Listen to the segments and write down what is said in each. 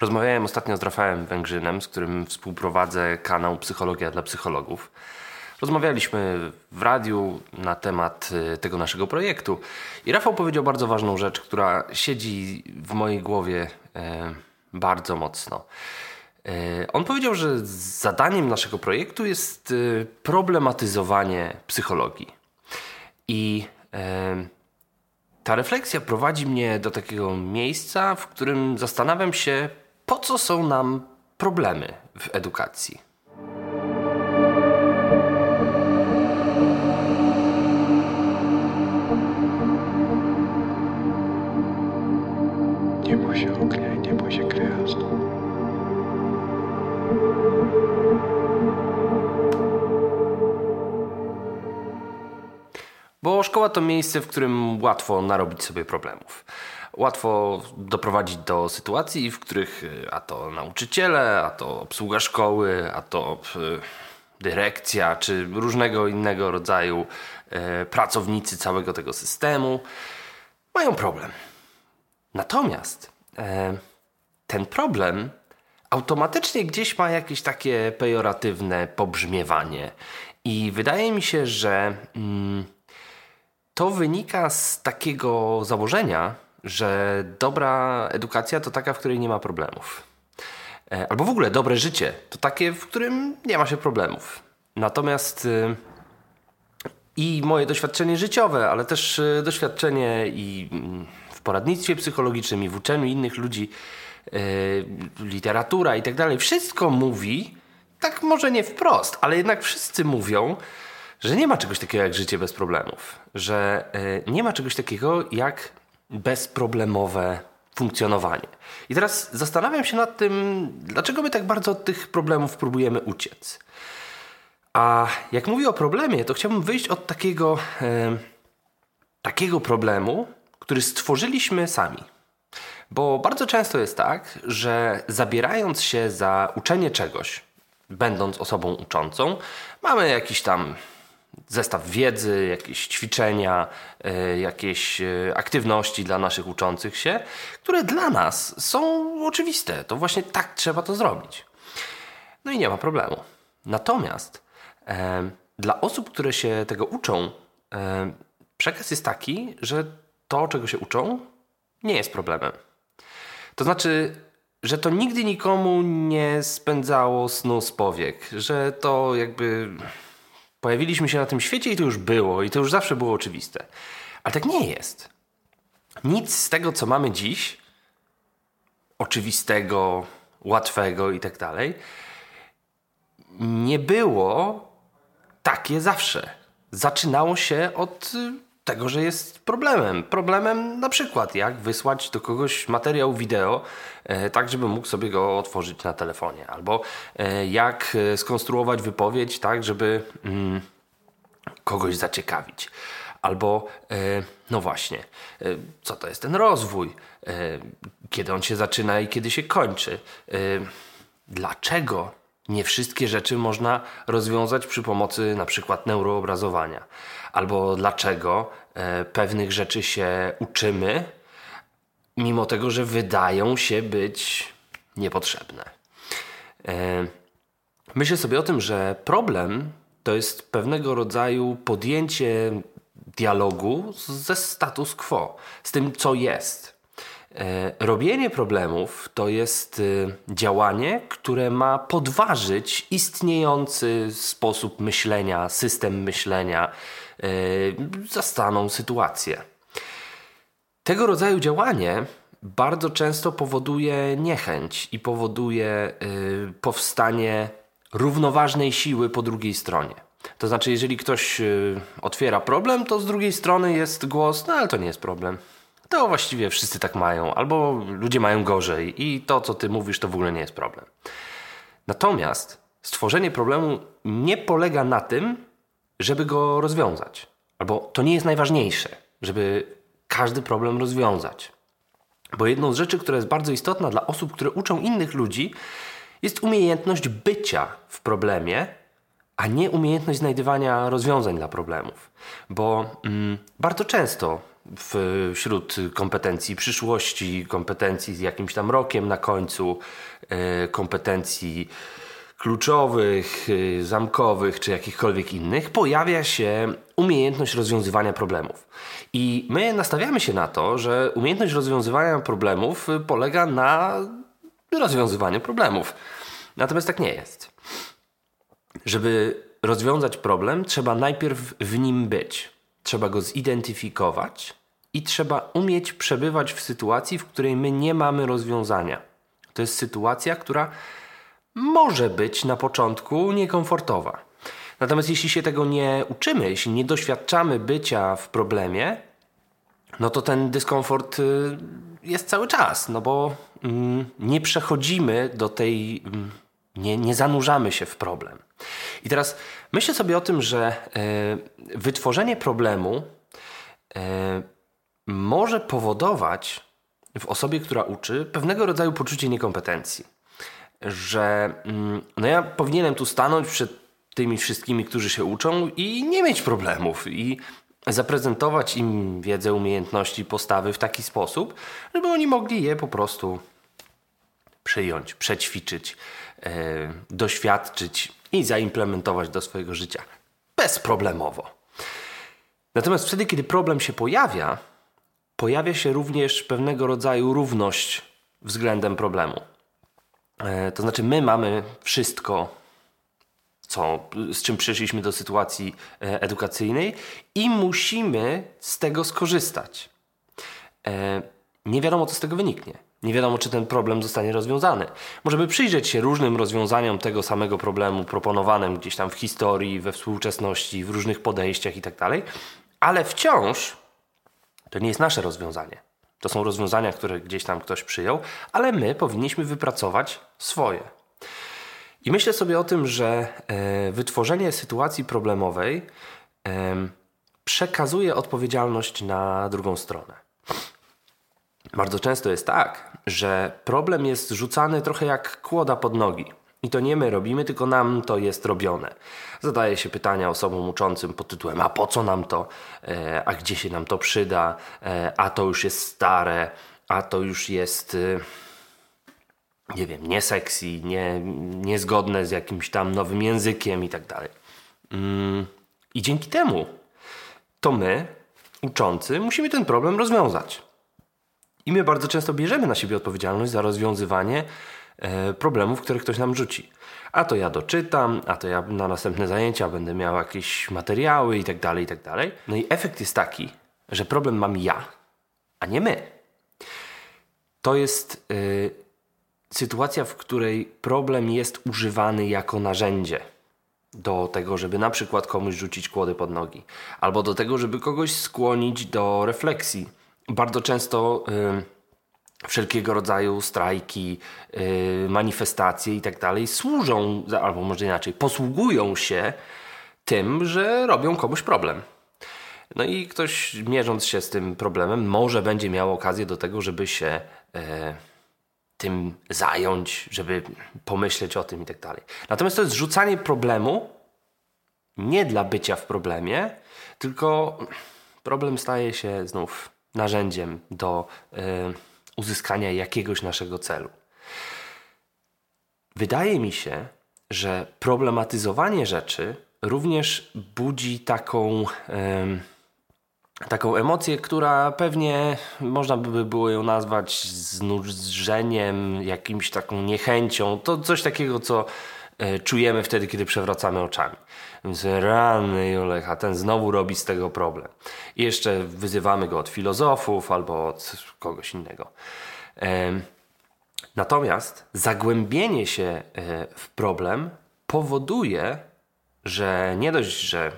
Rozmawiałem ostatnio z Rafałem Węgrzynem, z którym współprowadzę kanał Psychologia dla Psychologów. Rozmawialiśmy w radiu na temat y, tego naszego projektu i Rafał powiedział bardzo ważną rzecz, która siedzi w mojej głowie e, bardzo mocno. E, on powiedział, że zadaniem naszego projektu jest y, problematyzowanie psychologii. I ta refleksja prowadzi mnie do takiego miejsca, w którym zastanawiam się, po co są nam problemy w edukacji. Nie bój się ognia i nie bój się gwiazd. Bo szkoła to miejsce, w którym łatwo narobić sobie problemów. Łatwo doprowadzić do sytuacji, w których y, a to nauczyciele, a to obsługa szkoły, a to y, dyrekcja, czy różnego innego rodzaju y, pracownicy całego tego systemu mają problem. Natomiast ten problem automatycznie gdzieś ma jakieś takie pejoratywne pobrzmiewanie. I wydaje mi się, że mm, to wynika z takiego założenia, że dobra edukacja to taka, w której nie ma problemów. E, albo w ogóle dobre życie to takie, w którym nie ma się problemów. Natomiast y, i moje doświadczenie życiowe, ale też y, doświadczenie i mm, w poradnictwie psychologicznym, i w uczeniu innych ludzi, y, literatura i tak dalej, wszystko mówi, tak może nie wprost, ale jednak wszyscy mówią, że nie ma czegoś takiego jak życie bez problemów, że nie ma czegoś takiego jak bezproblemowe funkcjonowanie. I teraz zastanawiam się nad tym, dlaczego my tak bardzo od tych problemów próbujemy uciec. A jak mówię o problemie, to chciałbym wyjść od takiego, e, takiego problemu, który stworzyliśmy sami. Bo bardzo często jest tak, że zabierając się za uczenie czegoś, będąc osobą uczącą, mamy jakiś tam zestaw wiedzy, jakieś ćwiczenia, e, jakieś e, aktywności dla naszych uczących się, które dla nas są oczywiste. To właśnie tak trzeba to zrobić. No i nie ma problemu. Natomiast e, dla osób, które się tego uczą, e, przekaz jest taki, że to, czego się uczą, nie jest problemem. To znaczy, że to nigdy nikomu nie spędzało snu z powiek, że to jakby pojawiliśmy się na tym świecie i to już było, i to już zawsze było oczywiste. Ale tak nie jest. Nic z tego, co mamy dziś, oczywistego, łatwego i tak dalej, nie było takie zawsze. Zaczynało się od y, tego, że jest problemem. Problemem na przykład, jak wysłać do kogoś materiał wideo, e, tak żeby mógł sobie go otworzyć na telefonie, albo e, jak e, skonstruować wypowiedź, tak żeby mm, kogoś zaciekawić. Albo, e, no właśnie, e, co to jest ten rozwój, e, kiedy on się zaczyna i kiedy się kończy. Dlaczego nie wszystkie rzeczy można rozwiązać przy pomocy na przykład neuroobrazowania? Albo dlaczego e, pewnych rzeczy się uczymy, mimo tego, że wydają się być niepotrzebne? E, myślę sobie o tym, że problem to jest pewnego rodzaju podjęcie dialogu ze status quo, z tym, co jest. E, robienie problemów to jest e, działanie, które ma podważyć istniejący sposób myślenia, system myślenia, e, zastaną sytuację. Tego rodzaju działanie bardzo często powoduje niechęć i powoduje powstanie równoważnej siły po drugiej stronie. To znaczy, jeżeli ktoś otwiera problem, to z drugiej strony jest głos, no ale to nie jest problem to właściwie wszyscy tak mają, albo ludzie mają gorzej i to, co ty mówisz, to w ogóle nie jest problem. Natomiast stworzenie problemu nie polega na tym, żeby go rozwiązać. Albo to nie jest najważniejsze, żeby każdy problem rozwiązać. Bo jedną z rzeczy, która jest bardzo istotna dla osób, które uczą innych ludzi, jest umiejętność bycia w problemie, a nie umiejętność znajdywania rozwiązań dla problemów. Bo mm, bardzo często wśród kompetencji przyszłości, kompetencji z jakimś tam rokiem na końcu, e, kompetencji kluczowych, e, zamkowych czy jakichkolwiek innych, pojawia się umiejętność rozwiązywania problemów. I my nastawiamy się na to, że umiejętność rozwiązywania problemów polega na rozwiązywaniu problemów. Natomiast tak nie jest. Żeby rozwiązać problem, trzeba najpierw w nim być. Trzeba go zidentyfikować i trzeba umieć przebywać w sytuacji, w której my nie mamy rozwiązania. To jest sytuacja, która może być na początku niekomfortowa. Natomiast jeśli się tego nie uczymy, jeśli nie doświadczamy bycia w problemie, no to ten dyskomfort y, jest cały czas, no bo mm, nie przechodzimy do tej, mm, nie, nie zanurzamy się w problem. I teraz myślę sobie o tym, że y, wytworzenie problemu y, może powodować w osobie, która uczy, pewnego rodzaju poczucie niekompetencji. Że mm, no ja powinienem tu stanąć przed tymi wszystkimi, którzy się uczą i nie mieć problemów. I zaprezentować im wiedzę, umiejętności, postawy w taki sposób, żeby oni mogli je po prostu przyjąć, przećwiczyć, doświadczyć i zaimplementować do swojego życia bezproblemowo. Natomiast wtedy, kiedy problem się pojawia, pojawia się również pewnego rodzaju równość względem problemu. E, to znaczy, my mamy wszystko co, z czym przeszliśmy do sytuacji e, edukacyjnej i musimy z tego skorzystać. E, nie wiadomo, co z tego wyniknie. Nie wiadomo, czy ten problem zostanie rozwiązany. Możemy przyjrzeć się różnym rozwiązaniom tego samego problemu proponowanym gdzieś tam w historii, we współczesności, w różnych podejściach itd., tak ale wciąż to nie jest nasze rozwiązanie. To są rozwiązania, które gdzieś tam ktoś przyjął, ale my powinniśmy wypracować swoje. I myślę sobie o tym, że e, wytworzenie sytuacji problemowej przekazuje odpowiedzialność na drugą stronę. Bardzo często jest tak, że problem jest rzucany trochę jak kłoda pod nogi. I to nie my robimy, tylko nam to jest robione. Zadaje się pytania osobom uczącym pod tytułem: A po co nam to? E, a gdzie się nam to przyda? E, a to już jest stare, a to już jest nie wiem, nie sexy, nie, niezgodne z jakimś tam nowym językiem i tak dalej. Mm, I dzięki temu to my, uczący, musimy ten problem rozwiązać. I my bardzo często bierzemy na siebie odpowiedzialność za rozwiązywanie e, problemów, które ktoś nam rzuci. A to ja doczytam, a to ja na następne zajęcia będę miał jakieś materiały i tak dalej, i tak dalej. No i efekt jest taki, że problem mam ja, a nie my. To jest... Yy, sytuacja, w której problem jest używany jako narzędzie do tego, żeby na przykład komuś rzucić kłody pod nogi, albo do tego, żeby kogoś skłonić do refleksji. Bardzo często y, wszelkiego rodzaju strajki, y, manifestacje i tak dalej służą, albo może inaczej, posługują się tym, że robią komuś problem. No i ktoś mierząc się z tym problemem, może będzie miał okazję do tego, żeby się y, tym zająć, żeby pomyśleć o tym i tak dalej. Natomiast to jest rzucanie problemu nie dla bycia w problemie, tylko problem staje się znów narzędziem do y, uzyskania jakiegoś naszego celu. Wydaje mi się, że problematyzowanie rzeczy również budzi taką. Y, taką emocję, która pewnie można by było ją nazwać znużeniem, jakimś taką niechęcią. To coś takiego, co czujemy wtedy, kiedy przewracamy oczami. Więc rany Julek, a ten znowu robi z tego problem. I jeszcze wyzywamy go od filozofów albo od kogoś innego. Natomiast zagłębienie się e, w problem powoduje, że nie dość, że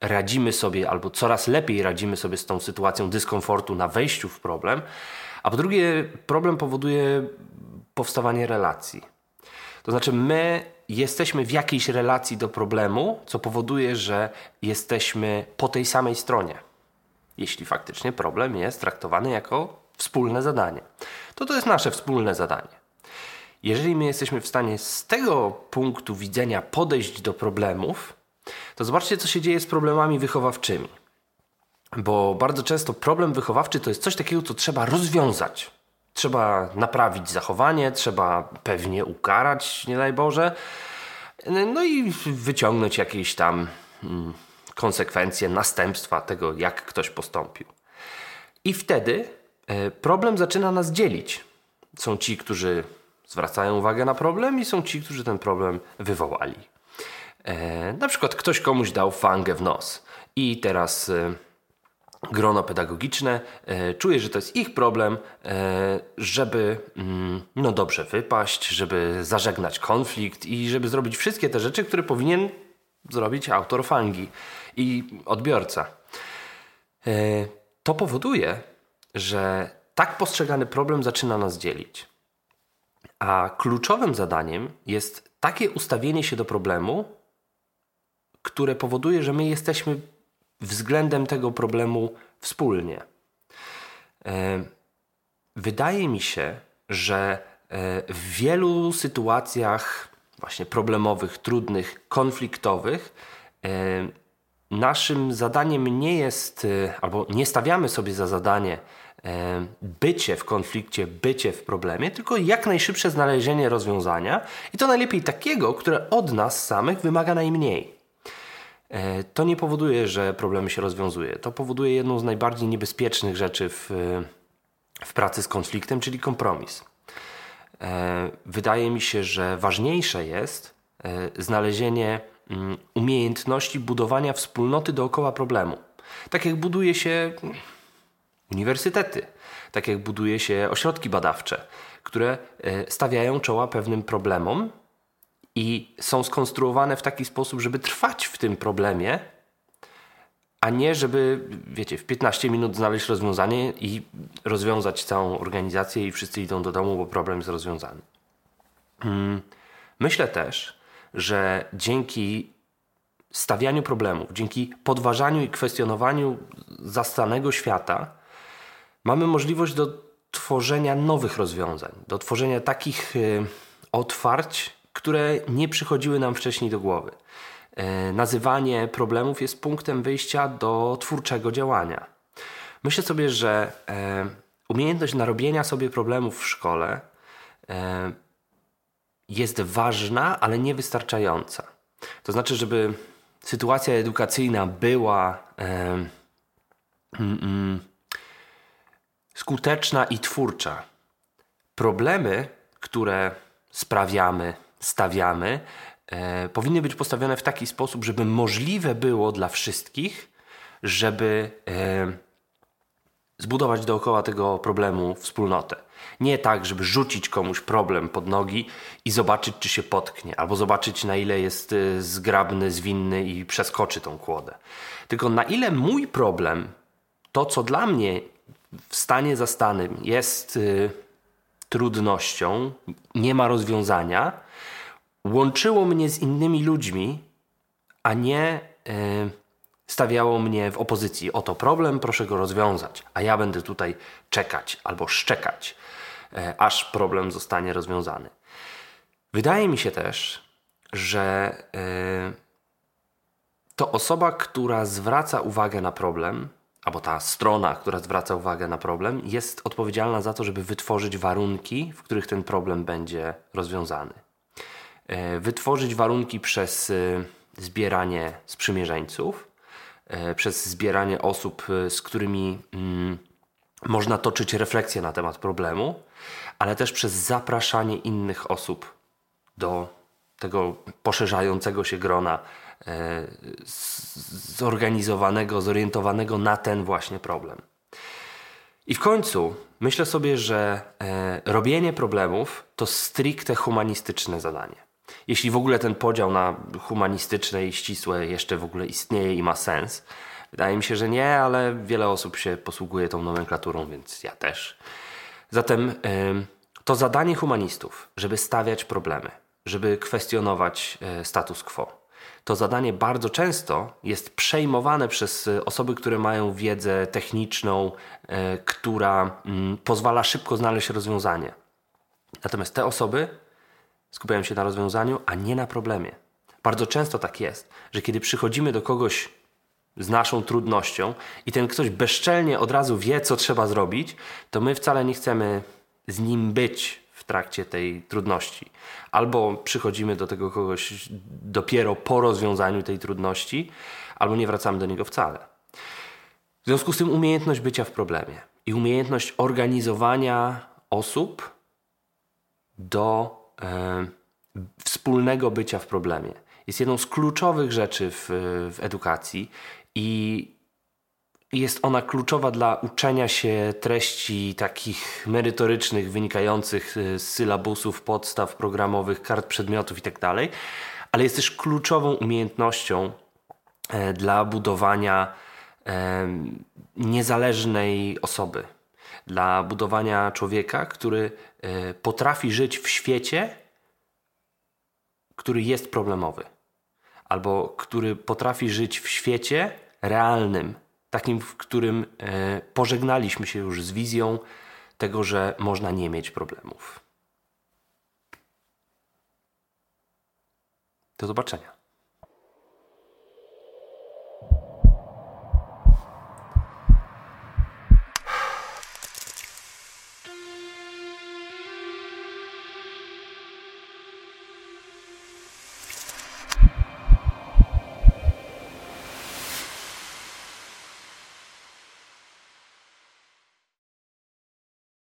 radzimy sobie albo coraz lepiej radzimy sobie z tą sytuacją dyskomfortu na wejściu w problem, a po drugie, problem powoduje powstawanie relacji. To znaczy, my jesteśmy w jakiejś relacji do problemu, co powoduje, że jesteśmy po tej samej stronie. Jeśli faktycznie problem jest traktowany jako wspólne zadanie, to to jest nasze wspólne zadanie. Jeżeli my jesteśmy w stanie z tego punktu widzenia podejść do problemów, to zobaczcie, co się dzieje z problemami wychowawczymi. bo bardzo często problem wychowawczy to jest coś takiego, co trzeba rozwiązać. Trzeba naprawić zachowanie, trzeba pewnie ukarać, nie daj Boże, no i wyciągnąć jakieś tam mm, konsekwencje, następstwa tego, jak ktoś postąpił. I wtedy e, problem zaczyna nas dzielić. Są ci, którzy zwracają uwagę na problem, i są ci, którzy ten problem wywołali. E, na przykład ktoś komuś dał fangę w nos, i teraz e, grono pedagogiczne czuje, że to jest ich problem, żeby mm, no dobrze wypaść, żeby zażegnać konflikt i żeby zrobić wszystkie te rzeczy, które powinien zrobić autor fangi i odbiorca. To powoduje, że tak postrzegany problem zaczyna nas dzielić. A kluczowym zadaniem jest takie ustawienie się do problemu, które powoduje, że my jesteśmy względem tego problemu wspólnie. E, wydaje mi się, że e, w wielu sytuacjach właśnie problemowych, trudnych, konfliktowych e, naszym zadaniem nie jest, albo nie stawiamy sobie za zadanie bycie w konflikcie, bycie w problemie, tylko jak najszybsze znalezienie rozwiązania i to najlepiej takiego, które od nas samych wymaga najmniej. E, to nie powoduje, że problemy się rozwiązuje. To powoduje jedną z najbardziej niebezpiecznych rzeczy w, w pracy z konfliktem, czyli kompromis. E, wydaje mi się, że ważniejsze jest znalezienie Mm, umiejętności budowania wspólnoty dookoła problemu. Tak jak buduje się uniwersytety, tak jak buduje się ośrodki badawcze, które e, stawiają czoła pewnym problemom i są skonstruowane w taki sposób, żeby trwać w tym problemie, a nie żeby, wiecie, w 15 minut znaleźć rozwiązanie i rozwiązać całą organizację i wszyscy idą do domu, bo problem jest rozwiązany. Mm, myślę też, że dzięki stawianiu problemów, dzięki podważaniu i kwestionowaniu zastanego świata, mamy możliwość do tworzenia nowych rozwiązań, do tworzenia takich y, otwarć, które nie przychodziły nam wcześniej do głowy. Y, nazywanie problemów jest punktem wyjścia do twórczego działania. Myślę sobie, że y, umiejętność narobienia sobie problemów w szkole jest ważna, ale niewystarczająca. To znaczy, żeby sytuacja edukacyjna była e, mm, skuteczna i twórcza, problemy, które sprawiamy, stawiamy, e, powinny być postawione w taki sposób, żeby możliwe było dla wszystkich, żeby e, zbudować dookoła tego problemu wspólnotę. Nie tak, żeby rzucić komuś problem pod nogi i zobaczyć, czy się potknie, albo zobaczyć, na ile jest y, zgrabny, zwinny i przeskoczy tą kłodę. Tylko na ile mój problem, to co dla mnie w stanie zastanym jest y, trudnością, nie ma rozwiązania, łączyło mnie z innymi ludźmi, a nie. Y, stawiało mnie w opozycji. Oto problem, proszę go rozwiązać, a ja będę tutaj czekać albo szczekać, e, aż problem zostanie rozwiązany. Wydaje mi się też, że e, to osoba, która zwraca uwagę na problem, albo ta strona, która zwraca uwagę na problem, jest odpowiedzialna za to, żeby wytworzyć warunki, w których ten problem będzie rozwiązany. E, wytworzyć warunki przez zbieranie sprzymierzeńców, E, przez zbieranie osób, e, z którymi mm, można toczyć refleksję na temat problemu, ale też przez zapraszanie innych osób do tego poszerzającego się grona e, zorganizowanego, zorientowanego na ten właśnie problem. I w końcu myślę sobie, że robienie problemów to stricte humanistyczne zadanie jeśli w ogóle ten podział na humanistyczne i ścisłe jeszcze w ogóle istnieje i ma sens. Wydaje mi się, że nie, ale wiele osób się posługuje tą nomenklaturą, więc ja też. Zatem to zadanie humanistów, żeby stawiać problemy, żeby kwestionować e, status quo. To zadanie bardzo często jest przejmowane przez e, osoby, które mają wiedzę techniczną, e, która mm, pozwala szybko znaleźć rozwiązanie. Natomiast te osoby skupiają się na rozwiązaniu, a nie na problemie. Bardzo często tak jest, że kiedy przychodzimy do kogoś z naszą trudnością i ten ktoś bezczelnie od razu wie, co trzeba zrobić, to my wcale nie chcemy z nim być w trakcie tej trudności. Albo przychodzimy do tego kogoś dopiero po rozwiązaniu tej trudności, albo nie wracamy do niego wcale. W związku z tym umiejętność bycia w problemie i umiejętność organizowania osób do wspólnego bycia w problemie jest jedną z kluczowych rzeczy w, w edukacji i jest ona kluczowa dla uczenia się treści takich merytorycznych, wynikających z sylabusów, podstaw programowych, kart przedmiotów itd., ale jest też kluczową umiejętnością e, dla budowania e, niezależnej osoby, dla budowania człowieka, który e, potrafi żyć w świecie, który jest problemowy, albo który potrafi żyć w świecie realnym, takim, w którym e, pożegnaliśmy się już z wizją tego, że można nie mieć problemów. Do zobaczenia.